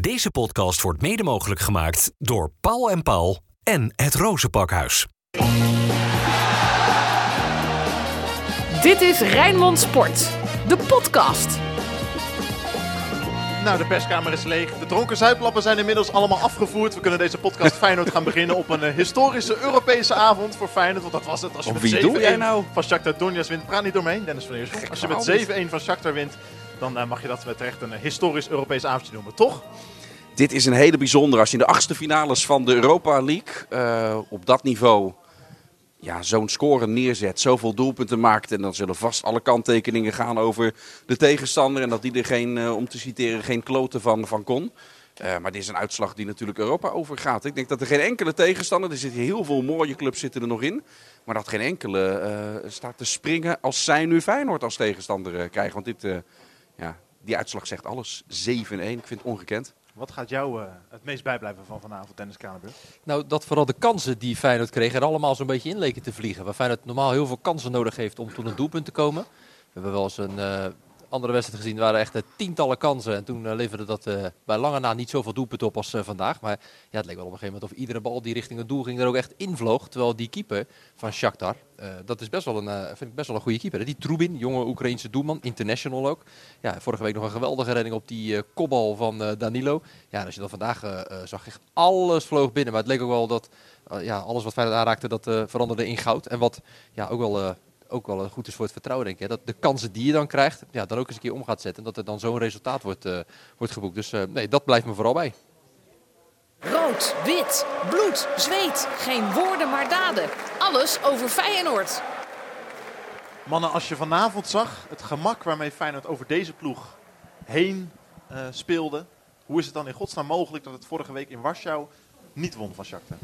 Deze podcast wordt mede mogelijk gemaakt door Paul en Paul en het Rozenpakhuis. Dit is Rijnmond Sport, de podcast. Nou, de perskamer is leeg. De dronken zuiplappen zijn inmiddels allemaal afgevoerd. We kunnen deze podcast Feyenoord gaan beginnen op een eh, historische Europese avond voor Feyenoord. Want dat was het. Als je met wie doe 7-1 jij nou? van Shakhtar Donetsk wint, praat niet door me heen, Dennis van Eersel. Als je met 7-1 van Shakhtar wint, dan eh, mag je dat terecht een eh, historisch Europees avondje noemen, toch? Dit is een hele bijzondere. Als je in de achtste finales van de Europa League eh, op dat niveau ja, zo'n score neerzet, zoveel doelpunten maakt. En dan zullen vast alle kanttekeningen gaan over de tegenstander. En dat die er geen, om te citeren, geen kloten van, van kon. Maar dit is een uitslag die natuurlijk Europa overgaat. Ik denk dat er geen enkele tegenstander, er zitten heel veel mooie clubs zitten er nog in. Maar dat geen enkele staat te springen als zij nu Feyenoord als tegenstander krijgen. Want dit, ja, die uitslag zegt alles. 7-1, ik vind het ongekend. Wat gaat jou eh, het meest bijblijven van vanavond, Dennis Kranenburg? Nou, dat vooral de kansen die Feyenoord kreeg er allemaal zo'n beetje in leken te vliegen. Waar Feyenoord normaal heel veel kansen nodig heeft om tot een doelpunt te komen. We hebben wel eens een eh, andere wedstrijd gezien, waren echt eh, tientallen kansen. En toen eh, leverde dat eh, bij lange na niet zoveel doelpunten op als vandaag. Maar ja, het leek wel op een gegeven moment of iedere bal die richting het doel ging er ook echt invloog. Terwijl die keeper van Shakhtar, dat is best wel een, vind ik best wel een goede keeper. Hè? Die Trubin, jonge Oekraïense doelman, international ook. Ja, vorige week nog een geweldige redding op die kopbal van Danilo. Ja, als je dat vandaag zag, echt alles vloog binnen. Maar het leek ook wel dat ja, alles wat Feyenoord aanraakte, dat veranderde in goud. En wat ja, ook wel... ook wel goed is voor het vertrouwen, denk ik. Hè? Dat de kansen die je dan krijgt, ja, dan ook eens een keer om gaat zetten. En dat er dan zo'n resultaat wordt, eh, wordt geboekt. Dus eh, nee, dat blijft me vooral bij. Rood, wit, bloed, zweet. Geen woorden maar daden. Alles over Feyenoord. Mannen, als je vanavond zag het gemak waarmee Feyenoord over deze ploeg heen eh, speelde. Hoe is het dan in godsnaam mogelijk dat het vorige week in Warschau niet won van Shakhtar?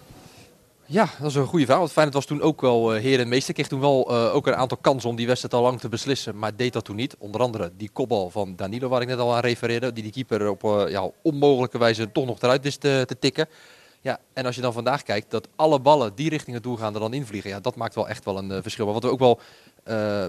Ja, dat is een goede vraag. Want Feyenoord was toen ook wel eh, heer en meester. Kreeg toen wel eh, ook een aantal kansen om die wedstrijd al lang te beslissen. Maar deed dat toen niet. Onder andere die kopbal van Danilo, waar ik net al aan refereerde. Die die keeper op eh, ja, onmogelijke wijze toch nog eruit wist te, tikken. Ja, en als je dan vandaag kijkt dat alle ballen die richting het doel gaan er dan invliegen. Ja, dat maakt wel echt wel een verschil. Maar wat we ook wel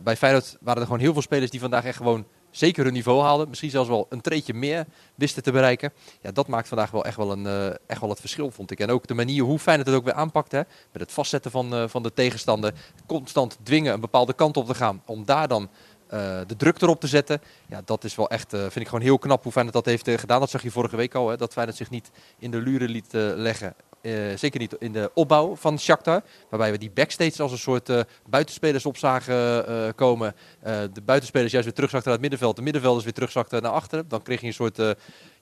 bij Feyenoord waren er gewoon heel veel spelers die vandaag echt gewoon zeker hun niveau haalden. Misschien zelfs wel een treetje meer wisten te bereiken. Ja, dat maakt vandaag wel echt wel, een, eh, echt wel het verschil, vond ik. En ook de manier hoe Feyenoord het ook weer aanpakt. Hè, met het vastzetten van, eh, van de tegenstander. Constant dwingen een bepaalde kant op te gaan. Om daar dan eh, de druk erop te zetten. Ja, dat is wel echt, eh, vind ik gewoon heel knap hoe Feyenoord dat heeft gedaan. Dat zag je vorige week al. Hè, dat Feyenoord zich niet in de luren liet leggen. Eh, zeker niet in de opbouw van Shakhtar. Waarbij we die backstage als een soort eh, buitenspelers op zagen eh, komen. De buitenspelers juist weer terugzakten naar het middenveld. De middenvelders weer terugzakten naar achteren. Dan kreeg je een soort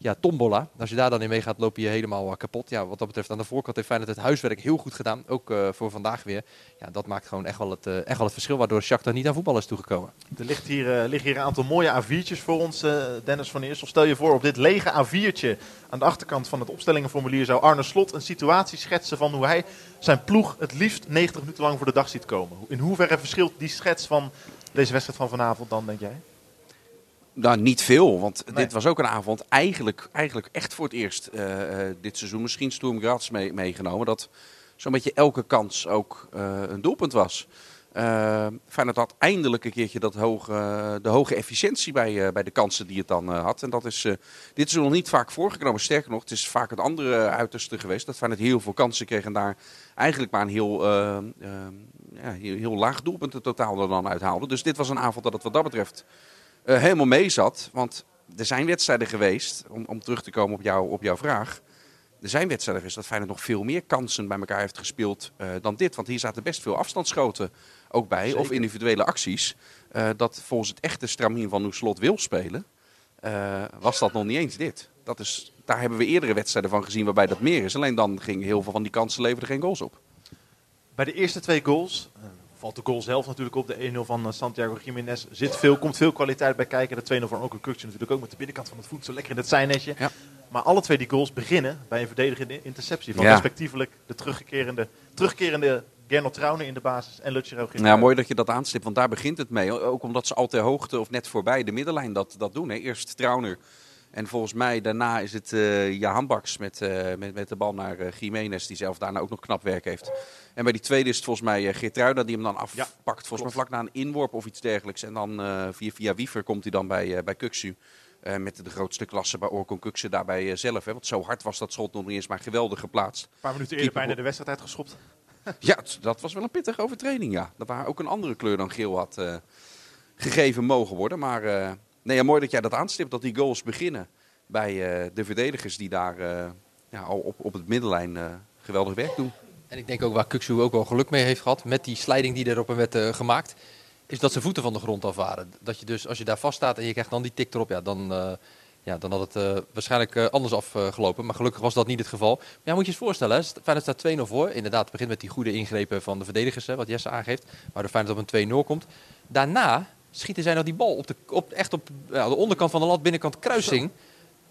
ja, tombola. Als je daar dan in meegaat, loop je helemaal eh, kapot. Ja, wat dat betreft aan de voorkant heeft Feyenoord het huiswerk heel goed gedaan. Ook eh, voor vandaag weer. Ja, dat maakt gewoon echt wel, het, eh, echt wel het verschil. Waardoor Shakhtar niet aan voetbal is toegekomen. Er ligt hier, eh, liggen hier een aantal mooie A4'tjes voor ons, Dennis van Eersel. Stel je voor, op dit lege A4'tje aan de achterkant van het opstellingenformulier zou Arne Slot een situatie schetsen van hoe hij zijn ploeg het liefst 90 minuten lang voor de dag ziet komen. In hoeverre verschilt die schets van deze wedstrijd van vanavond dan, denk jij? Nou, niet veel, want Nee. dit was ook een avond eigenlijk, eigenlijk echt voor het eerst eh, eh, dit seizoen. Misschien Sturm Graz mee, meegenomen, dat zo'n beetje elke kans ook eh, een doelpunt was. Eh Feyenoord had eindelijk een keertje dat hoge, de hoge efficiëntie bij, bij de kansen die het dan had. En dat is dit is nog niet vaak voorgekomen. Sterker nog, het is vaak het andere uiterste geweest. Dat Feyenoord heel veel kansen kreeg en daar eigenlijk maar een heel, ja, heel, heel laag doelpunt totaal er dan uithaalde. Dus dit was een avond dat het wat dat betreft eh, helemaal mee zat. Want er zijn wedstrijden geweest, om, om terug te komen op, jou, op jouw vraag. Er zijn wedstrijden geweest dat Feyenoord nog veel meer kansen bij elkaar heeft gespeeld eh, dan dit. Want hier zaten best veel afstandsschoten ook bij, of individuele acties. eh, dat volgens het echte stramien van hoe Slot wil spelen, was dat nog niet eens dit. Dat is, daar hebben we eerdere wedstrijden van gezien waarbij dat meer is. Alleen dan ging heel veel van die kansen leverden geen goals op. Bij de eerste twee goals, valt de goal zelf natuurlijk op, de 1-0 van eh, Santiago Jiménez, zit veel, komt veel kwaliteit bij kijken. De 2-0 van Oker Kukje natuurlijk ook met de binnenkant van het voet, zo lekker in het zijnetje. Ja. Maar alle twee die goals beginnen bij een verdedigende interceptie van Ja. respectievelijk de terugkerende, terugkerende Gernot Trauner in de basis en Lutje Nou, mooi dat je dat aanstipt, want daar begint het mee. Ook omdat ze al ter hoogte of net voorbij de middenlijn dat, dat doen. Hè. Eerst Trauner en volgens mij daarna is het Jahan Baks met, eh, met, met de bal naar eh Jiménez, die zelf daarna ook nog knap werk heeft. En bij die tweede is het volgens mij uh, Geertruida die hem dan afpakt. volgens mij vlak na een inworp of iets dergelijks. En dan via, via Wiever komt hij dan bij, bij. Eh, met de grootste klasse bij Orkon Kukse daarbij zelf. Hè, want zo hard was dat schot nog niet eens, maar geweldig geplaatst. Een paar minuten eerder bijna de wedstrijd uitgeschopt. Ja, dat was wel een pittige overtreding, ja. Dat waar ook een andere kleur dan geel had gegeven mogen worden. Maar nee, ja, mooi dat jij dat aanstipt, dat die goals beginnen bij eh, de verdedigers die daar eh, al op, op het middenlijn eh, geweldig werk doen. En ik denk ook waar Kuksu ook wel geluk mee heeft gehad met die sliding die er op hem werd gemaakt. Is dat zijn voeten van de grond af waren. Dat je dus als je daar vast staat en je krijgt dan die tik erop. Ja, dan, ja, dan had het waarschijnlijk anders afgelopen. maar gelukkig was dat niet het geval. Maar ja, moet je je eens voorstellen. Hè? Feyenoord staat 2-0 voor. Inderdaad, het begint met die goede ingrepen van de verdedigers. Hè, wat Jesse aangeeft. Waardoor Feyenoord op een 2-0 komt. Daarna schieten zij nog die bal op de, op, echt op ja, de onderkant van de lat, binnenkant kruising.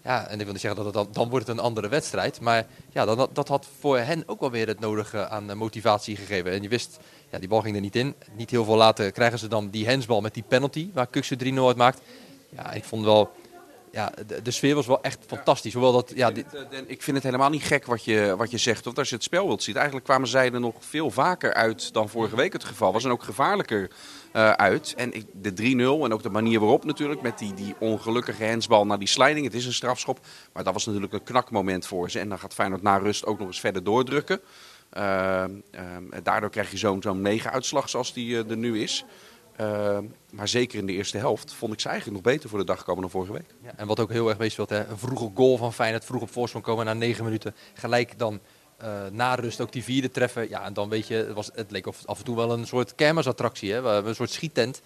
Ja, en ik wil niet zeggen dat het dan, dan wordt het een andere wedstrijd. Maar ja, dat, dat had voor hen ook wel weer het nodige aan eh, motivatie gegeven. En je wist, ja, die bal ging er niet in. Niet heel veel later krijgen ze dan die hensbal met die penalty, waar Kuksu 3-0 uit maakt. Ja, ik vond wel, ja, de, de sfeer was wel echt fantastisch. Hoewel dat, ja, Eh, Ik vind het helemaal niet gek wat je, wat je zegt. Want als je het spel wilt zien, eigenlijk kwamen zij er nog veel vaker uit dan vorige week het geval was. En ook gevaarlijker eh, uit. En ik- de 3-0 en ook de manier waarop natuurlijk, met die, die ongelukkige hensbal naar die sliding. Het is een strafschop, maar dat was natuurlijk een knakmoment voor ze. En dan gaat Feyenoord na rust ook nog eens verder doordrukken. Ehm, ehm, daardoor krijg je zo'n zo'n 9-uitslag zoals die eh, er nu is. Ehm, maar zeker in de eerste helft vond ik ze eigenlijk nog beter voor de dag komen dan vorige week. Ja, en wat ook heel erg meespeelt, hè, een vroege goal van Feyenoord, vroeg op voorsprong komen na negen minuten. Gelijk dan eh, na rust ook die vierde treffen. Ja, en dan weet je, het, was, het leek of, af en toe wel een soort kermisattractie, hè, een soort schiettent.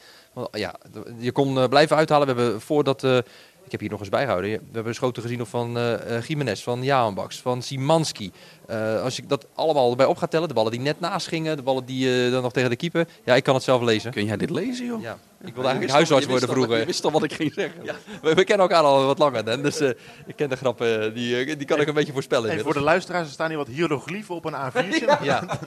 Ja, je kon eh, blijven uithalen. We hebben voordat, eh, ik heb hier nog eens bijgehouden, we hebben schoten gezien van eh eh, Jiménez, van Jaanbaks, van Simanski. Eh, als ik dat allemaal erbij op ga tellen, de ballen die net naast gingen, de ballen die eh, dan nog tegen de keeper. Ja, ik kan het zelf lezen. Kun jij dit lezen, joh? Ja, ik wilde eigenlijk huisarts worden al- vroeger. Je wist al wat ik ging zeggen. Ja, we, we kennen elkaar al wat langer, Dan, dus eh, ik ken de grappen, die, die kan ik een beetje voorspellen. Hey, voor de luisteraars, er staan hier wat hieroglyphen op een A4'tje. Ja.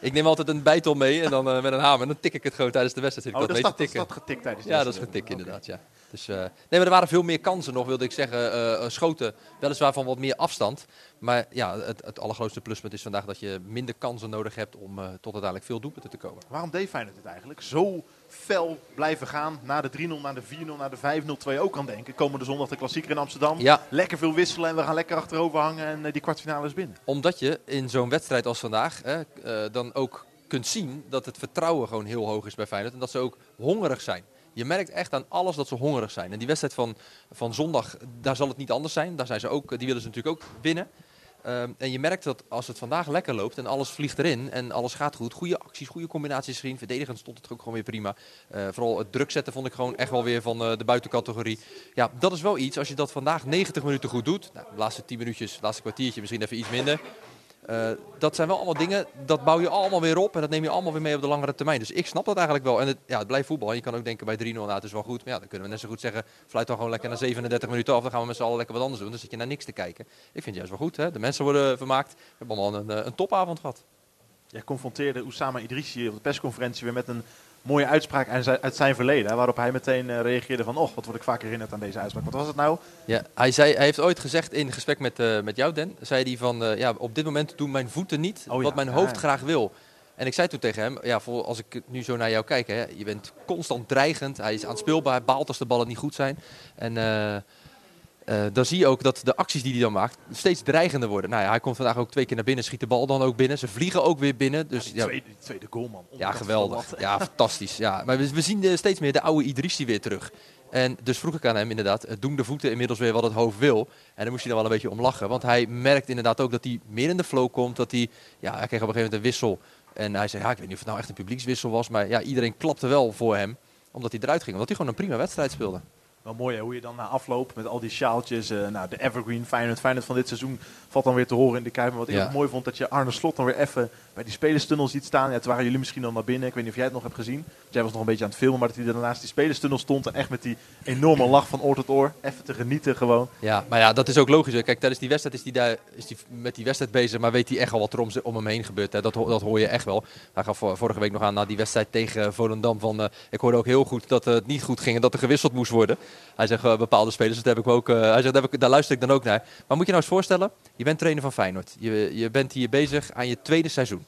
Ik neem altijd een bijtel mee en dan eh, met een hamer. En dan tik ik het gewoon tijdens de wedstrijd. Oh, dat te dat getikt tijdens de Ja, dat is wedstrijd. getikt inderdaad, ja. Dus, eh, nee, maar er waren veel meer kansen nog, wilde ik zeggen. schoten, weliswaar van wat meer afstand. Maar ja, het, het allergrootste pluspunt is vandaag dat je minder kansen nodig hebt om eh, tot uiteindelijk veel doelpunten te komen. Waarom deed Feyenoord het eigenlijk? Zo fel blijven gaan, na de 3-0, naar de 4-0, naar de 5-0, terwijl je ook kan denken, komende zondag de klassieker in Amsterdam. Ja, Lekker veel wisselen en we gaan lekker achterover hangen en eh, die kwartfinale is binnen. Omdat je in zo'n wedstrijd als vandaag hè, eh, dan ook kunt zien dat het vertrouwen gewoon heel hoog is bij Feyenoord. En dat ze ook hongerig zijn. Je merkt echt aan alles dat ze hongerig zijn. En die wedstrijd van, van zondag, daar zal het niet anders zijn. Daar zijn ze ook, die willen ze natuurlijk ook winnen. Ehm, en je merkt dat als het vandaag lekker loopt en alles vliegt erin en alles gaat goed. Goede acties, goede combinaties gezien. Verdedigend stond het ook gewoon weer prima. Eh, vooral het druk zetten vond ik gewoon echt wel weer van eh, de buitencategorie. Ja, dat is wel iets. Als je dat vandaag 90 minuten goed doet. Nou, de laatste 10 minuutjes, laatste kwartiertje misschien even iets minder. Eh, dat zijn wel allemaal dingen, dat bouw je allemaal weer op en dat neem je allemaal weer mee op de langere termijn. Dus ik snap dat eigenlijk wel. En het, ja, het blijft voetbal. Je kan ook denken bij 3-0, nou het is wel goed. Maar ja, dan kunnen we net zo goed zeggen, fluit dan gewoon lekker na 37 minuten af. Dan gaan we met z'n allen lekker wat anders doen. Dan zit je naar niks te kijken. Ik vind het juist wel goed. Hè? De mensen worden vermaakt. We hebben allemaal een, eh, een topavond gehad. Jij confronteerde Oussama Idrissi op de persconferentie weer met een mooie uitspraak uit zijn- verleden. Waarop hij meteen eh, reageerde van, och, wat word ik vaak herinnerd aan deze uitspraak. Wat was het nou? Ja, hij, zei, hij heeft ooit gezegd in gesprek met, eh, met jou, Den, zei hij van, eh, ja, op dit moment doen mijn voeten niet Oh ja, wat mijn hoofd ja. graag wil. En ik zei toen tegen hem, ja, voor, als ik nu zo naar jou kijk, hè, je bent constant dreigend, hij is aanspeelbaar, baalt als de ballen niet goed zijn. En eh, dan zie je ook dat de acties die hij dan maakt steeds dreigender worden. Nou ja, hij komt vandaag ook twee keer naar binnen, schiet de bal dan ook binnen. Ze vliegen ook weer binnen. Dus, die, ja, tweede, die tweede goalman. ja, Onderkant van de geweldig. Ja, fantastisch. Ja. Maar we, we zien eh, steeds meer de oude Idrissi weer terug. En dus vroeg ik aan hem inderdaad, eh, doen de voeten inmiddels weer wat het hoofd wil? En daar moest hij dan wel een beetje om lachen. Want hij merkt inderdaad ook dat hij meer in de flow komt. Dat hij, ja, hij kreeg op een gegeven moment een wissel. En hij zei, ja, ik weet niet of het nou echt een publiekswissel was. Maar ja, iedereen klapte wel voor hem. Omdat hij eruit ging. Omdat hij gewoon een prima wedstrijd speelde. Wel mooi hè, hoe je dan na afloop met al die sjaaltjes, eh, nou, de evergreen Feyenoord, Feyenoord van dit seizoen valt dan weer te horen in de Kuip. Maar wat ik ook mooi vond, dat je Arne Slot dan weer even bij die spelerstunnel ziet staan. Ja, toen waren jullie misschien al naar binnen, ik weet niet of jij het nog hebt gezien. Jij was nog een beetje aan het filmen, maar dat hij daarnaast die spelerstunnel stond en echt met die enorme lach van oor tot oor, even te genieten gewoon. Ja, maar ja, dat is ook logisch. hè. Kijk, tijdens die wedstrijd is hij daar, is die met die wedstrijd bezig, maar weet hij echt al wat er om, hem heen gebeurt. Hè. Dat, ho- dat hoor je echt wel. Hij gaf vor- vorige week nog aan na die wedstrijd tegen Volendam van, eh, ik hoorde ook heel goed dat eh, het niet goed ging en dat er gewisseld moest worden. Hij zegt eh, bepaalde spelers, dat heb ik ook, eh, hij zegt, daar, heb ik, daar luister ik dan ook naar. Maar moet je nou eens voorstellen, je bent trainer van Feyenoord. Je, je bent hier bezig aan je tweede seizoen.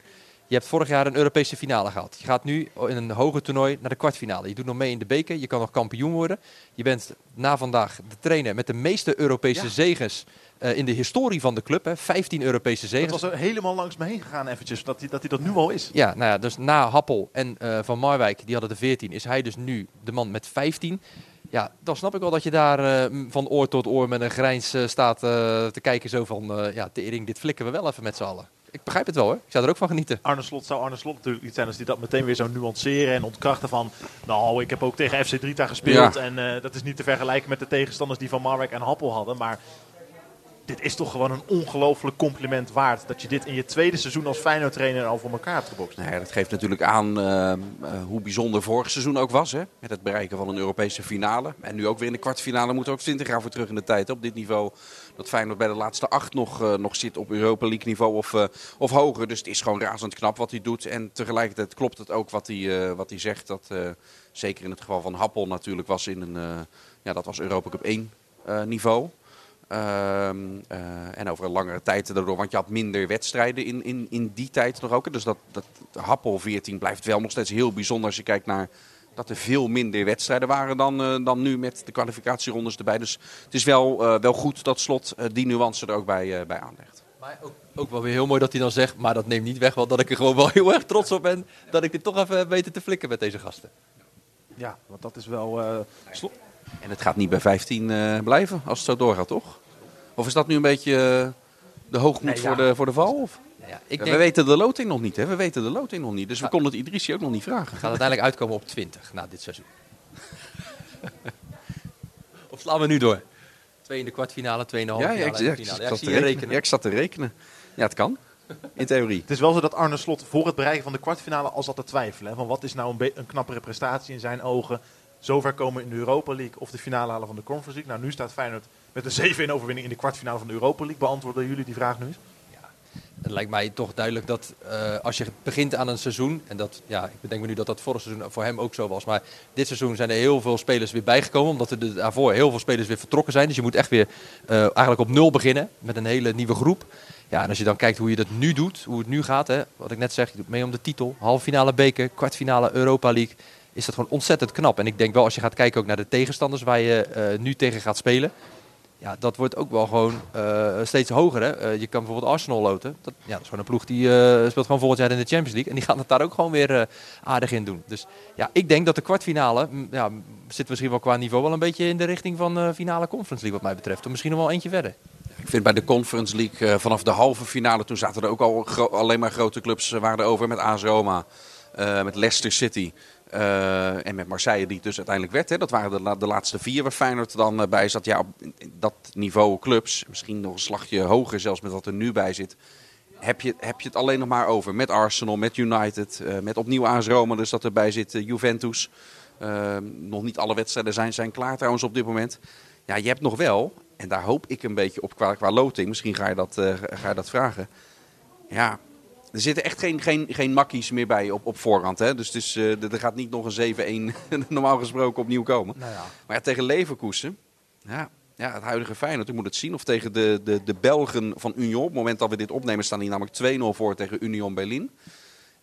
Je hebt vorig jaar een Europese finale gehad. Je gaat nu in een hoger toernooi naar de kwartfinale. Je doet nog mee in de beker. Je kan nog kampioen worden. Je bent na vandaag de trainer met de meeste Europese Ja. zegens eh, in de historie van de club. Hè. 15 Europese zegens. Het was er helemaal langs me heen gegaan eventjes, dat hij dat, hij dat nu al is. Ja, nou ja, dus na Happel en Van Marwijk, die hadden de 14, is hij dus nu de man met 15. Ja, dan snap ik wel dat je daar eh, van oor tot oor met een grijns eh, staat eh, te kijken. Zo van, eh, ja, tering, dit flikken we wel even met z'n allen. Ik begrijp het wel hoor. Ik zou er ook van genieten. Arne Slot zou Arne Slot natuurlijk niet zijn als hij dat meteen weer zou nuanceren en ontkrachten van... Nou, ik heb ook tegen FC Drita gespeeld Ja. en eh, dat is niet te vergelijken met de tegenstanders die Van Marwijk en Happel hadden. Maar dit is toch gewoon een ongelooflijk compliment waard dat je dit in je tweede seizoen als Feyenoord trainer al voor elkaar hebt gebokst. Ja, dat geeft natuurlijk aan eh, eh, hoe bijzonder vorig seizoen ook was. Hè? Met het bereiken van een Europese finale. En nu ook weer in de kwartfinale. Moeten we ook 20 jaar voor terug in de tijd. Op dit niveau. Dat Feyenoord bij de laatste acht nog, eh, nog zit op Europa League niveau of, of hoger. Dus het is gewoon razend knap wat hij doet. En tegelijkertijd klopt het ook wat hij, wat hij zegt. Dat zeker in het geval van Happel natuurlijk was in een... ja, dat was Europa Cup 1 eh, niveau. Ehm, eh, en over een langere tijd daardoor, want je had minder wedstrijden in, in, in die tijd nog ook. hè. Dus dat, dat Happel 14 blijft wel nog steeds heel bijzonder als je kijkt naar dat er veel minder wedstrijden waren dan, eh, dan nu met de kwalificatierondes erbij. Dus het is wel, eh, wel goed dat slot die nuance er ook bij, eh, bij aanlegt. Maar ook, ook wel weer heel mooi dat hij dan zegt, maar dat neemt niet weg wel dat ik er gewoon wel heel erg trots op ben. Dat ik dit toch even heb weten te flikken met deze gasten. Ja, want dat is wel... eh, Slot- En het gaat niet bij 15 eh, blijven als het zo doorgaat, toch? Of is dat nu een beetje eh, de hoogmoed Nee, ja. voor, de, voor de val? Of? Ja, ik denk, We weten de loting nog niet, hè? We weten de loting nog niet. Dus we konden het Idrissi ook nog niet vragen. gaat uiteindelijk uitkomen op 20 na dit seizoen. of slaan we nu door? Twee in de kwartfinale, twee in de halve Ja, ja, finale ja, ik, Ja, ik zat zie te je rekenen. rekenen. Ja, ik zat te rekenen. Ja, het kan. In theorie. Het is wel zo dat Arne Slot voor het bereiken van de kwartfinale al zat te twijfelen. Hè, van wat is nou een, een knappere prestatie in zijn ogen. Zover komen in de Europa League of de finale halen van de Conference League. Nou, nu staat Feyenoord met een 7-1 overwinning in de kwartfinale van de Europa League. Beantwoorden jullie die vraag nu eens? Het lijkt mij toch duidelijk dat eh, als je begint aan een seizoen, en dat, ja, ik bedenk me nu dat dat vorig seizoen voor hem ook zo was, maar dit seizoen zijn er heel veel spelers weer bijgekomen, omdat er daarvoor heel veel spelers weer vertrokken zijn. Dus je moet echt weer eh, eigenlijk op nul beginnen met een hele nieuwe groep. Ja, en als je dan kijkt hoe je dat nu doet, hoe het nu gaat, hè, wat ik net zeg, je doet mee om de titel, halve finale beker, kwartfinale Europa League, is dat gewoon ontzettend knap. En ik denk wel, als je gaat kijken ook naar de tegenstanders waar je eh, nu tegen gaat spelen, ja, dat wordt ook wel gewoon eh, steeds hoger. Hè? Eh, je kan bijvoorbeeld Arsenal loten. Dat, ja, dat is gewoon een ploeg die speelt gewoon volgend jaar in de Champions League. En die gaan het daar ook gewoon weer aardig in doen. Dus ja, ik denk dat de kwartfinale, ja, zit misschien wel qua niveau wel een beetje in de richting van finale Conference League wat mij betreft. Of misschien nog wel eentje verder. Ik vind bij de Conference League vanaf de halve finale, toen zaten er ook al alleen maar grote clubs waren er over. Met AS Roma, met Leicester City eh, en met Marseille die het dus uiteindelijk werd. Hè. Dat waren de, de laatste vier waar Feyenoord dan eh, bij zat. Ja, op dat niveau clubs, misschien nog een slagje hoger zelfs met wat er nu bij zit. Heb je, heb je het alleen nog maar over met Arsenal, met United, eh, met opnieuw AS Roma dus dat erbij zit, Juventus. Nog niet alle wedstrijden zijn, zijn klaar trouwens op dit moment. Ja, je hebt nog wel, en daar hoop ik een beetje op qua, qua loting, misschien ga je, dat, ga je dat vragen. Ja, er zitten echt geen, geen, geen makkies meer bij op, op voorhand. Hè? Dus eh, er gaat niet nog een 7-1 normaal gesproken opnieuw komen. Nou ja. Maar ja, tegen Leverkusen, ja, ja, het huidige Feyenoord, ik moet het zien. Of tegen de, de, de Belgen van Union. Op het moment dat we dit opnemen staan die namelijk 2-0 voor tegen Union Berlin.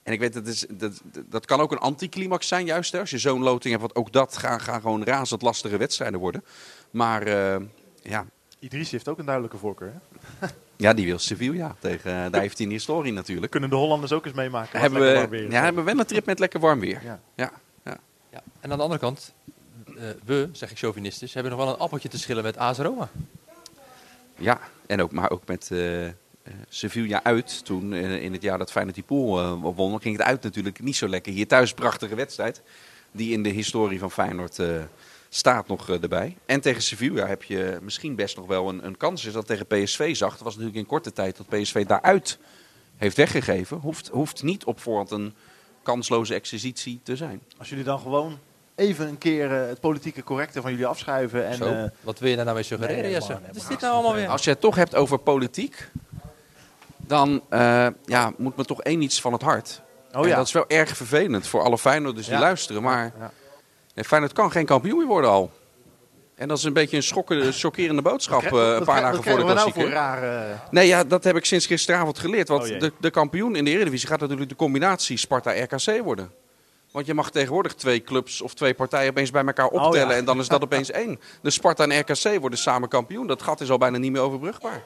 En ik weet, dat, is, dat, dat kan ook een anticlimax zijn juist. Hè? Als je zo'n loting hebt, want ook dat gaan, gaan gewoon razend lastige wedstrijden worden. Maar eh, ja, Idrissi heeft ook een duidelijke voorkeur. Hè? ja, die wil Sevilla tegen. Daar heeft hij een historie natuurlijk. Kunnen de Hollanders ook eens meemaken? Hebben we, weer ja, hebben we wel een trip met lekker warm weer. Ja. Ja, ja. Ja. En aan de andere kant, eh, we, zeg ik chauvinistisch, hebben nog wel een appeltje te schillen met AS Roma. Ja, en ook, maar ook met eh, eh, Sevilla uit. Toen eh, in het jaar dat Feyenoord die pool eh, won, ging het uit natuurlijk niet zo lekker. Hier thuis prachtige wedstrijd. Die in de historie van Feyenoord eh, staat nog eh, erbij. En tegen Sevilla heb je misschien best nog wel een, een kans. Is dat tegen PSV zag. Het was natuurlijk in korte tijd dat PSV daaruit heeft weggegeven. Hoeft, hoeft niet op voorhand een kansloze exercitie te zijn. Als jullie dan gewoon even een keer eh, het politieke correcte van jullie afschuiven. En, Zo, eh, wat wil je daar nou mee suggereren, nee, Jesse? man, nee, Wat is maar dit nou allemaal weer? Als je het toch hebt over politiek, dan eh, ja, moet me toch één iets van het hart. oh En ja. dat is wel erg vervelend voor alle Feyenoorders die Ja. luisteren. Maar Ja. Nee, Feyenoord kan geen kampioen meer worden al. En dat is een beetje een schokkende, chockerende boodschap eh, krijg- een paar dagen wat voor de nou klassieker. voor rare... Nee, ja, dat heb ik sinds gisteravond geleerd. Want Oh de, de kampioen in de Eredivisie gaat natuurlijk de combinatie Sparta-RKC worden. Want je mag tegenwoordig twee clubs of twee partijen opeens bij elkaar Oh optellen. ja. En dan is dat opeens één. Dus Sparta en RKC worden samen kampioen. Dat gat is al bijna niet meer overbrugbaar.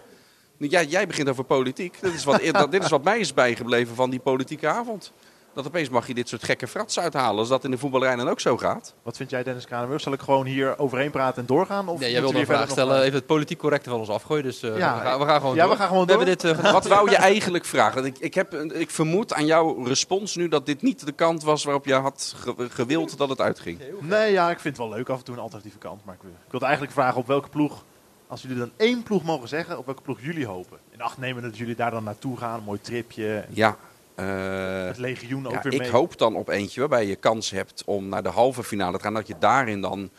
Jij, jij begint over politiek. Dit is, wat, dit is wat mij is bijgebleven van die politieke avond. Dat opeens mag je dit soort gekke frats uithalen. Als dat in de voetballerij dan ook zo gaat. Wat vind jij, Dennis Kranenburg? Zal ik gewoon hier overheen praten en doorgaan? Of Nee, jij moeten wilde een vraag nog, stellen, eh, even het politiek correcte van ons afgooien. Dus eh, Ja, we, gaan, we gaan gewoon ja, door. we gaan gewoon We hebben door. dit, eh, Wat wou je eigenlijk vragen? Ik, ik, heb, een- ik vermoed aan jouw respons nu dat dit niet de kant was waarop je had ge- gewild dat het uitging. Nee, ja, ik vind het wel leuk af en toe een alternatieve kant. Maar ik, wil- ik wilde eigenlijk vragen op welke ploeg, als jullie dan één ploeg mogen zeggen, op welke ploeg jullie hopen. In acht nemen dat jullie daar dan naartoe gaan, een mooi tripje. Ja, eh, Het legioen ook ja, weer ik hoop dan op eentje waarbij je kans hebt om naar de halve finale te gaan. Dat je daarin dan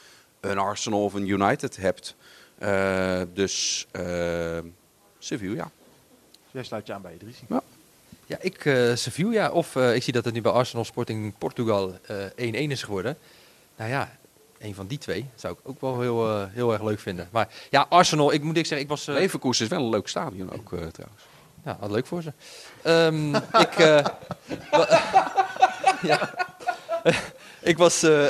een Arsenal of een United hebt. Eh, dus eh Sevilla. Jij sluit je aan bij Idrissi. Ja, ik eh, Sevilla. Of eh, ik zie dat het nu bij Arsenal Sporting Portugal eh 1-1 is geworden. Nou ja, een van die twee zou ik ook wel heel, eh, heel erg leuk vinden. Maar ja, Arsenal, ik moet ik zeggen, ik was... eh, Leverkusen is wel een leuk stadion ook eh, trouwens. Ja, wat leuk voor ze. Ehm, ik, eh, ja. ik was, eh,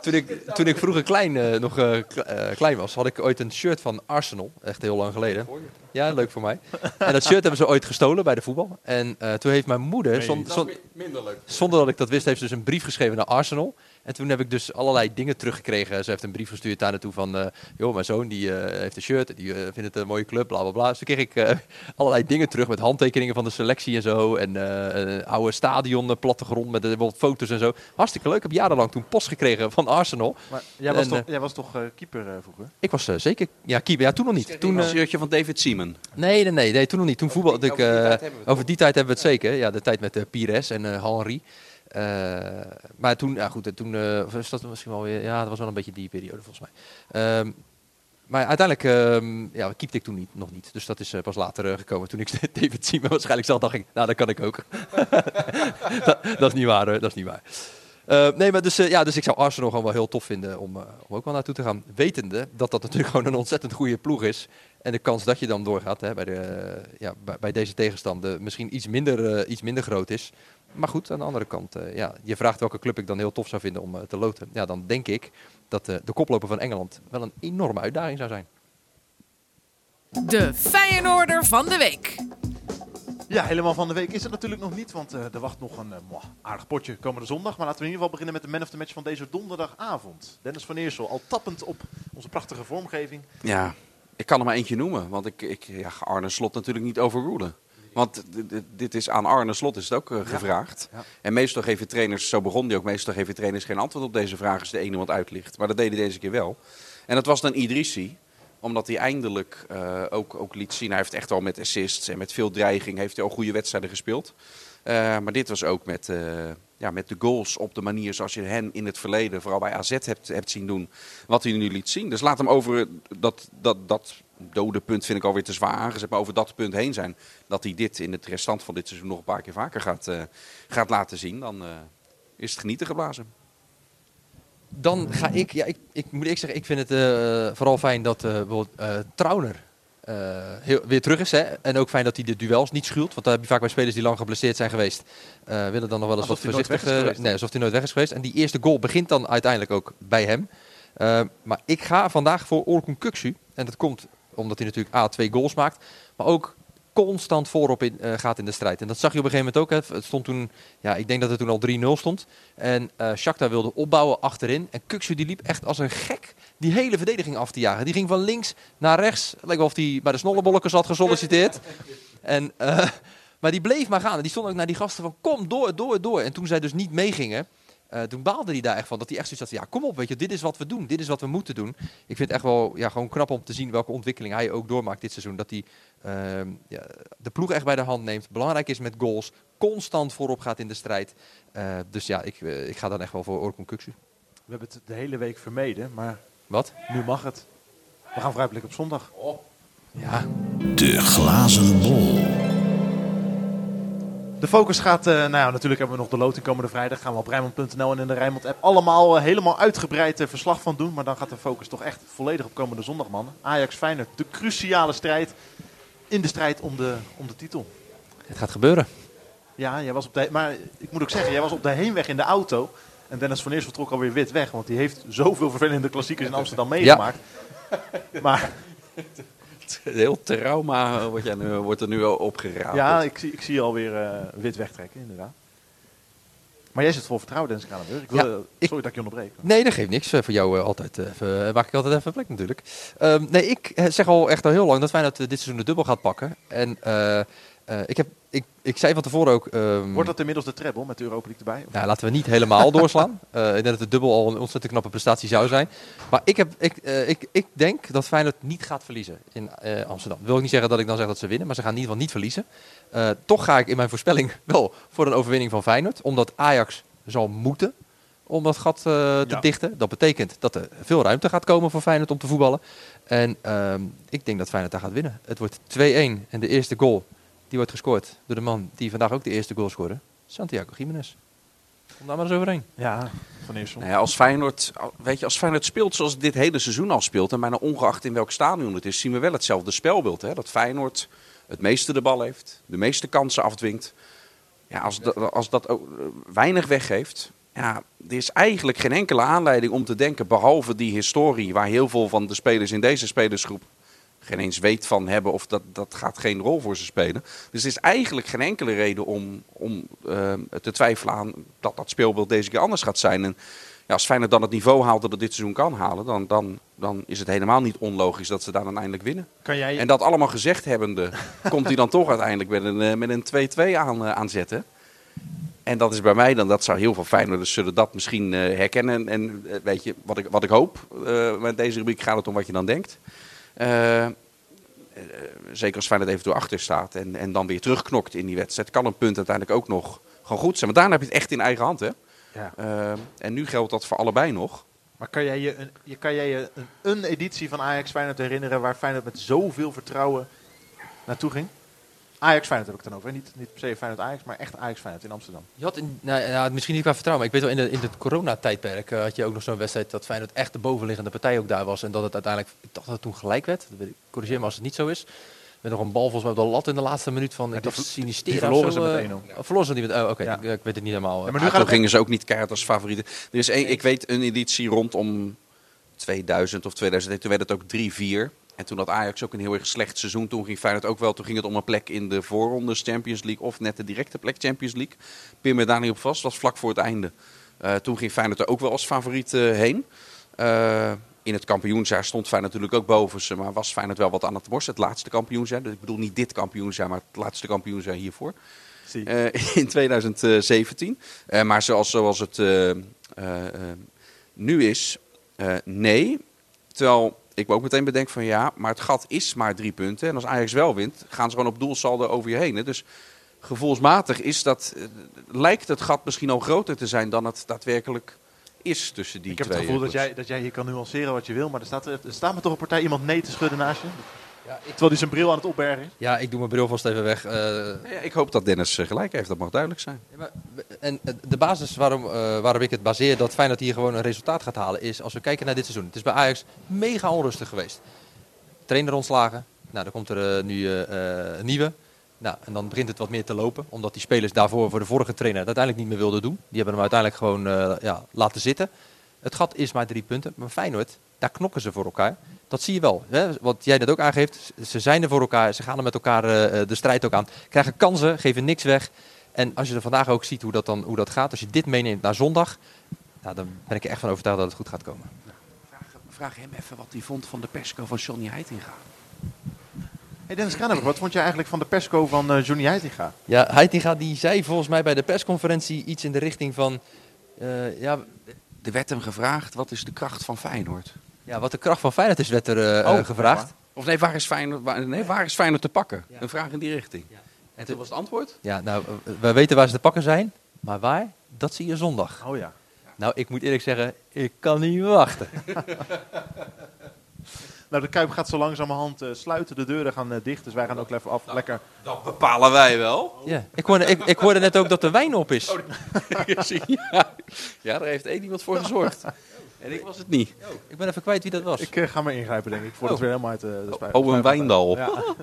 toen, ik, toen ik vroeger klein, eh, nog kle- klein was, had ik ooit een shirt van Arsenal. Echt heel lang geleden. Ja, leuk voor mij. En dat shirt hebben ze ooit gestolen bij de voetbal. En eh, toen heeft mijn moeder, zon- zon- minder leuk. zonder dat ik dat wist, heeft ze dus een brief geschreven naar Arsenal. En toen heb ik dus allerlei dingen teruggekregen. Ze heeft een brief gestuurd daar naartoe van... eh, joh, mijn zoon die, eh, heeft een shirt, die vindt het een mooie club, bla bla bla. Dus toen kreeg ik allerlei dingen terug met handtekeningen van de selectie en zo. En eh, een oude stadion, plattegrond met bijvoorbeeld foto's en zo. Hartstikke leuk. Ik heb jarenlang toen post gekregen van Arsenal. Maar jij was En, toch, jij was toch keeper vroeger? Ik was zeker... Ja, keeper. Ja, toen nog niet. Toen, Een shirtje van David Nee, nee, nee, nee, toen nog niet. Toen voetbalde ik... over die eh, tijd hebben we het over die tijd hebben we het zeker. Ja, de tijd met eh, Pires en eh Henry. Eh, maar toen, ja goed, toen eh, was dat misschien wel weer, ja, dat was wel een beetje die periode volgens mij. Ehm, maar uiteindelijk, ehm ja, keepte ik toen niet, nog niet. Dus dat is pas later gekomen. Toen ik David Seaman waarschijnlijk zag, dacht ik, nou, dat kan ik ook. dat, dat is niet waar, hoor. dat is niet waar. Eh, nee, maar dus, eh, ja, dus ik zou Arsenal gewoon wel heel tof vinden om, om ook wel naartoe te gaan. Wetende dat dat natuurlijk gewoon een ontzettend goede ploeg is. En de kans dat je dan doorgaat hè, bij, de, ja, bij, deze tegenstander misschien iets minder, iets minder groot is. Maar goed, aan de andere kant, ja, je vraagt welke club ik dan heel tof zou vinden om te loten. Ja, dan denk ik dat de koploper van Engeland wel een enorme uitdaging zou zijn. De Feyenoorder van de week. Ja, helemaal van de week is het natuurlijk nog niet, want eh, er wacht nog een eh, mwah, aardig potje komende zondag. Maar laten we in ieder geval beginnen met de man of the match van deze donderdagavond. Dennis van Eersel, al tappend op onze prachtige vormgeving. Ja, ik kan er maar eentje noemen. Want ik, ik ja, ga Arne Slot natuurlijk niet overrulen. Want dit is aan Arne Slot is het ook eh, gevraagd. Ja. En meestal geven trainers, zo begon hij ook, meestal geven trainers geen antwoord op deze vraag als de ene wat uitlicht. Maar dat deed hij deze keer wel. En dat was dan Idrissi omdat hij eindelijk eh, ook, ook liet zien, hij heeft echt al met assists en met veel dreiging, heeft hij al goede wedstrijden gespeeld. Eh, maar dit was ook met, eh, ja, met de goals op de manier zoals je hen in het verleden, vooral bij AZ, hebt, hebt zien doen. Wat hij nu liet zien. Dus laat hem over dat, dat, dat dode punt, vind ik alweer te zwaar aangezet, maar over dat punt heen zijn. Dat hij dit in het restant van dit seizoen nog een paar keer vaker gaat, gaat laten zien. Dan is het genieten geblazen. Dan ga ik, ja, ik, ik moet ik zeggen, ik vind het eh, vooral fijn dat bijvoorbeeld eh, Trauner heel, weer terug is. Hè? En ook fijn dat hij de duels niet schuwt. Want daar heb je vaak bij spelers die lang geblesseerd zijn geweest. willen dan nog wel eens Alsof wat voorzichtig. nee, alsof hij nooit weg is geweest. En die eerste goal begint dan uiteindelijk ook bij hem. Maar ik ga vandaag voor Orkun Kuksu. En dat komt omdat hij natuurlijk A, twee goals maakt. Maar ook constant voorop in, eh, gaat in de strijd. En dat zag je op een gegeven moment ook. Hè. Het stond toen, ja, ik denk dat het toen al 3-0 stond. En eh Shakhtar wilde opbouwen achterin. En Kuksu die liep echt als een gek die hele verdediging af te jagen. Die ging van links naar rechts. Leek wel of hij bij de snollebolletjes had gesolliciteerd. En, eh, maar die bleef maar gaan. En die stond ook naar die gasten van kom door, door, door. En toen zij dus niet meegingen, eh, toen baalde hij daar echt van. Dat hij echt zoiets had van, ja kom op, weet je, dit is wat we doen. Dit is wat we moeten doen. Ik vind het echt wel ja, gewoon knap om te zien welke ontwikkeling hij ook doormaakt dit seizoen. Dat hij ehm, ja, de ploeg echt bij de hand neemt. Belangrijk is met goals. Constant voorop gaat in de strijd. Eh, dus ja, ik, eh, ik ga dan echt wel voor Orkun Kuksu. We hebben het de hele week vermeden, maar Wat? nu mag het. We gaan vooruitblikken op zondag. Ja, De glazen bol. De focus gaat, eh, nou ja, natuurlijk hebben we nog de loting komende vrijdag. Gaan we op Rijnmond.nl en in de Rijnmond app allemaal eh, helemaal uitgebreid eh, verslag van doen. Maar dan gaat de focus toch echt volledig op komende zondag, man. Ajax Feyenoord, de cruciale strijd in de strijd om de, om de titel. Het gaat gebeuren. Ja, jij was op de, maar ik moet ook zeggen, jij was op de heenweg in de auto. En Dennis van Eersel trok alweer wit weg, want die heeft zoveel vervelende klassiekers in Amsterdam meegemaakt. Maar Een heel trauma wordt, jij nu, wordt er nu opgeraapt. ja, ik zie, ik zie je alweer eh, wit wegtrekken, inderdaad. Maar jij zit vol vertrouwen, Dennis Kranenburg. Ik wil, Ja, ik- sorry dat ik je onderbreek. Nee, dat geeft niks. Eh, Voor jou eh, altijd even, maak ik altijd even plek natuurlijk. Ehm, nee, ik zeg al echt al heel lang dat Feyenoord eh, dit seizoen de dubbel gaat pakken. En eh, ik, heb, ik, ik zei van tevoren ook... ehm, Wordt dat inmiddels de treble met de Europa League erbij? Of- Nou, laten we niet helemaal doorslaan. Eh, ik denk dat de dubbel al een ontzettend knappe prestatie zou zijn. Maar ik, heb, ik, eh, ik, ik denk dat Feyenoord niet gaat verliezen in Amsterdam. Wil ik niet zeggen dat ik dan zeg dat ze winnen, maar ze gaan in ieder geval niet verliezen. Toch ga ik in mijn voorspelling wel voor een overwinning van Feyenoord. Omdat Ajax zal moeten om dat gat te Ja. dichten. Dat betekent dat er veel ruimte gaat komen voor Feyenoord om te voetballen. En ehm, ik denk dat Feyenoord daar gaat winnen. Het wordt 2-1 en de eerste goal die wordt gescoord door de man die vandaag ook de eerste goal scoorde. Santiago Jiménez. Kom daar maar eens overheen. Ja, Van Eersel. Nou ja, als, Feyenoord, weet je, als Feyenoord speelt zoals dit hele seizoen al speelt, en bijna ongeacht in welk stadion het is, zien we wel hetzelfde spelbeeld. Hè? Dat Feyenoord het meeste de bal heeft, de meeste kansen afdwingt. Ja, als, dat, als dat ook weinig weggeeft, ja, er is eigenlijk geen enkele aanleiding om te denken, behalve die historie waar heel veel van de spelers in deze spelersgroep geen eens weet van hebben of dat, dat gaat geen rol voor ze spelen. Dus er is eigenlijk geen enkele reden om, om eh, te twijfelen aan dat dat speelbeeld deze keer anders gaat zijn. En ja, als Feyenoord dan het niveau haalt dat het dit seizoen kan halen, dan, dan, dan is het helemaal niet onlogisch dat ze daar dan eindelijk winnen. Kan jij, En dat allemaal gezegd hebbende, komt hij dan toch uiteindelijk met een, eh, met een 2-2 aan, eh, aanzetten. En dat is bij mij dan, dat zou heel veel Feyenoorders zullen dat misschien herkennen. En, en weet je, wat ik, wat ik hoop, met deze rubriek gaat het om wat je dan denkt. Eh, eh, zeker als Feyenoord even door achter staat en, en dan weer terugknokt in die wedstrijd, kan een punt uiteindelijk ook nog gewoon goed zijn. Want daarna heb je het echt in eigen hand, hè. ja. Eh, en nu geldt dat voor allebei nog. Maar kan jij je, een, je, kan jij je een, een editie van Ajax Feyenoord herinneren waar Feyenoord met zoveel vertrouwen naartoe ging? Ajax Feyenoord heb ik dan over. Niet, niet per se Feyenoord Ajax, maar echt Ajax Feyenoord in Amsterdam. Je had in, nou, ja, misschien niet qua vertrouwen, maar ik weet wel, in, de, in het coronatijdperk eh, had je ook nog zo'n wedstrijd dat Feyenoord echt de bovenliggende partij ook daar was. En dat het uiteindelijk, ik dacht dat het toen gelijk werd. Dat weet ik- Corrigeer me als het niet zo is. Met nog een bal volgens mij op de lat in de laatste minuut van, Ja, ik dacht ver- Sinistera die verloren ze met eh, 1-0. Verloren ze die met, oh, oké, Ja. ik, ik weet het niet helemaal. Ja, eh. maar nu toen het gingen ze ook niet keihard als favorieten. Er is één, ik weet een editie rondom 2000 of 2001. Toen werd het ook 3-4. En toen had Ajax ook een heel erg slecht seizoen. Toen ging Feyenoord ook wel. Toen ging het om een plek in de voorrondes Champions League. Of net de directe plek Champions League. Pin me daar niet op vast. was vlak voor het einde. Eh, toen ging Feyenoord er ook wel als favoriet eh, heen. Eh, in het kampioensjaar stond Feyenoord natuurlijk ook boven ze. Maar was Feyenoord wel wat aan het worsten. Het laatste kampioensjaar. Dus ik bedoel niet dit kampioensjaar, maar het laatste kampioensjaar hiervoor. Zie. In 2017. Eh, maar zoals, zoals het nu is, nee. Terwijl ik me ook meteen bedenk van ja, maar het gat is maar drie punten. En als Ajax wel wint, gaan ze gewoon op doelsaldo over je heen. Hè. Dus gevoelsmatig is dat, eh, lijkt het gat misschien al groter te zijn dan het daadwerkelijk is tussen die ik heb twee. het gevoel dat jij, dat jij hier kan nuanceren wat je wil, maar er staat, er staat me toch een partij iemand nee te schudden naast je. Ja, ik, Terwijl hij zijn bril aan het opbergen is. ja, ik doe mijn bril vast even weg. Eh, Ja, ik hoop dat Dennis eh, gelijk heeft, dat mag duidelijk zijn. Ja, maar en eh, de basis waarom, eh, waarom ik het baseer dat Feyenoord hier gewoon een resultaat gaat halen is als we kijken naar dit seizoen. Het is bij Ajax mega onrustig geweest. Trainer ontslagen. Nou, dan komt er nu eh, eh, een nieuwe. Nou, en dan begint het wat meer te lopen. Omdat die spelers daarvoor voor de vorige trainer het uiteindelijk niet meer wilden doen. Die hebben hem uiteindelijk gewoon eh, ja, laten zitten. Het gat is maar drie punten. Maar Feyenoord, daar knokken ze voor elkaar. Dat zie je wel. Hè? Wat jij net ook aangeeft. Ze zijn er voor elkaar. Ze gaan er met elkaar eh, eh, de strijd ook aan. Krijgen kansen, geven niks weg. En als je er vandaag ook ziet hoe dat, dan, hoe dat gaat. Als je dit meeneemt naar zondag. Nou, dan ben ik er echt van overtuigd dat het goed gaat komen. Vraag, vraag hem even wat hij vond van de persco van Johnny Heitinga. Hey Dennis Kranenburg, wat vond je eigenlijk van de persco van eh, Johnny Heitinga? Ja, Heitinga die zei volgens mij bij de persconferentie iets in de richting van... eh, ja, Er werd hem gevraagd, wat is de kracht van Feyenoord? Ja, wat de kracht van Feyenoord is, werd er eh, Oh, eh, gevraagd. Of nee, waar is Feyenoord, waar, nee, waar is Feyenoord te pakken? Ja. Een vraag in die richting. Ja. En toen was het antwoord? Ja, nou, eh, we weten waar ze te pakken zijn. Maar waar? Dat zie je zondag. Oh ja. Nou, ik moet eerlijk zeggen, ik kan niet wachten. Nou, de Kuip gaat zo langzamerhand eh, sluiten. De deuren gaan eh, dicht. Dus wij gaan ook even af. Lekker. Dat bepalen wij wel. Ja. Ik, hoorde, ik, ik hoorde net ook dat de wijn op is. ja. ja, daar heeft één iemand voor gezorgd. En ik was het niet. Ik ben even kwijt wie dat was. Ik eh, ga maar ingrijpen, denk ik. Voordat Oh. we helemaal uit de, de spuit. Oh, een wijndal. Ja,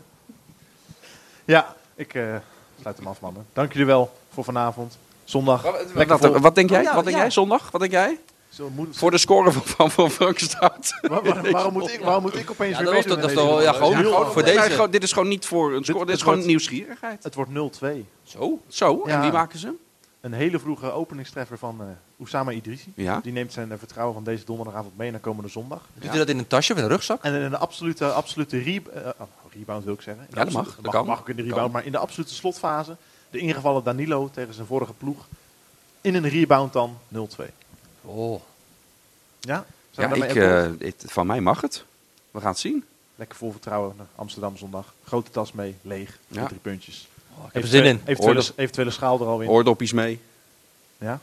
ja ik eh, sluit hem af, mannen. Dank jullie wel voor vanavond. Zondag. Wat, wat denk jij? Oh, ja, wat denk ja. jij zondag? Wat denk jij? Zo moet- Voor de score van, van, van Frank Stout. Waar- waar- waarom, moet ik, waarom moet ik opeens Ja, weer dat was meedoen toch- dat ja, gewoon- voor deze. gewoon- dit is gewoon niet voor een score. Dit, dit is gewoon wordt- nieuwsgierigheid. Het wordt 0-2. Zo? Zo? En wie maken ze? Een hele vroege openingstreffer van eh Oussama Idrissi. Ja. Die neemt zijn eh, vertrouwen van deze donderdagavond mee naar komende zondag. Doet u dat in een tasje of in een rugzak? En in een absolute, absolute re eh, oh, rebound wil ik zeggen. In Ja, dat mag. Dat mag, kan. mag ook in de rebound, Kan. maar in de absolute slotfase. De ingevallen Danilo tegen zijn vorige ploeg. In een rebound dan 0-2. Oh. Ja? Zijn Ja, ik, van mij mag het. We gaan het zien. Lekker vol vertrouwen naar Amsterdam zondag. Grote tas mee, leeg. Ja. Drie puntjes. Oh, ik heb er zin in. Eventuele, eventuele schaal er al in. Oordoppies mee. Ja?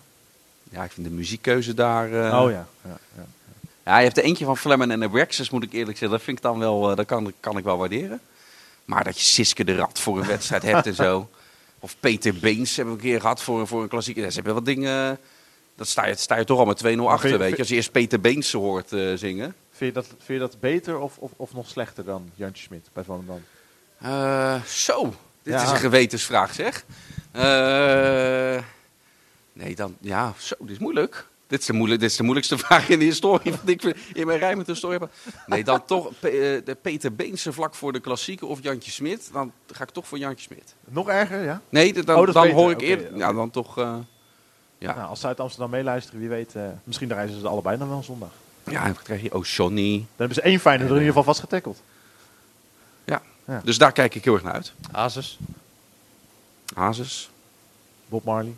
Ja, ik vind de muziekkeuze daar... eh, oh ja. ja, ja. Ja, je hebt er eentje van Flemmen en de Brexus, moet ik eerlijk zeggen. Dat vind ik dan wel, eh, dat kan, kan ik wel waarderen. Maar dat je Siske de Rat voor een wedstrijd hebt en zo. Of Peter Beens hebben we een keer gehad voor, voor een klassieker. Ja, ze hebben wat dingen... Dat sta je, sta je toch al met 2-0 achter, je- weet je. Als je eerst Peter Beens hoort eh, zingen. Vind, je dat, vind je dat beter of, of, of nog slechter dan Jantje Smit bij Volendam? Eh, zo, dit Ja. is een gewetensvraag zeg. Eh, nee, dan, ja, zo, dit is moeilijk. Dit is, de moeilijk, dit is de moeilijkste vraag in de historie. Wat ik in mijn rij met de historie heb. Nee, dan toch eh, de Peter Beense vlak voor de klassieke of Jantje Smit. Dan ga ik toch voor Jantje Smit. Nog erger, ja? Nee, dan, Oh, dan hoor ik eerder. Ja, dan toch. eh, Ja. Nou, als ze uit Amsterdam meeluisteren, wie weet. misschien reizen ze allebei dan wel zondag. ja, dan krijg je Oshoni. Dan hebben ze één fijne er in ieder geval vast getackeld. Ja. Dus daar kijk ik heel erg naar uit. Hazes. Hazes, Bob Marley.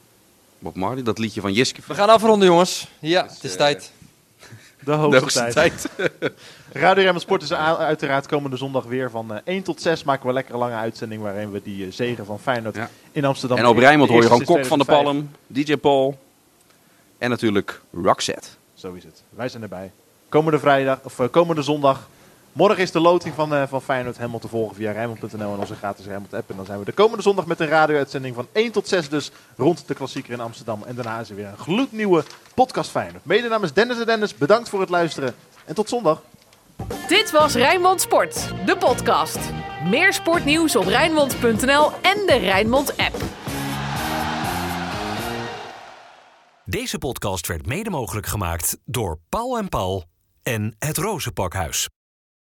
Bob Marley, dat liedje van Jiske. We gaan afronden, jongens. Ja, het is eh, tijd. De hoogste, De hoogste tijd. tijd. Radio Remmel Sport is uiteraard komende zondag weer van eh 1 tot 6. Maken we lekker een lange uitzending waarin we die eh, zegen van Feyenoord Ja. in Amsterdam... En op Rijnmond hoor je gewoon Kok van de sinds 2005. Palm, DJ Paul en natuurlijk Roxette. Zo is het. Wij zijn erbij. Komende vrijdag, of eh, komende zondag. Morgen is de loting van, eh van Feyenoord helemaal te volgen via Rijnmond.nl en onze gratis Rijnmond app. En dan zijn we de komende zondag met een radio-uitzending van 1 tot 6 dus rond de klassieker in Amsterdam. En daarna is er weer een gloednieuwe podcast Feyenoord. Mede namens Dennis en Dennis, bedankt voor het luisteren. En tot zondag. Dit was Rijnmond Sport, de podcast. Meer sportnieuws op Rijnmond.nl en de Rijnmond app. Deze podcast werd mede mogelijk gemaakt door Paul en Paul en het Rozenpakhuis.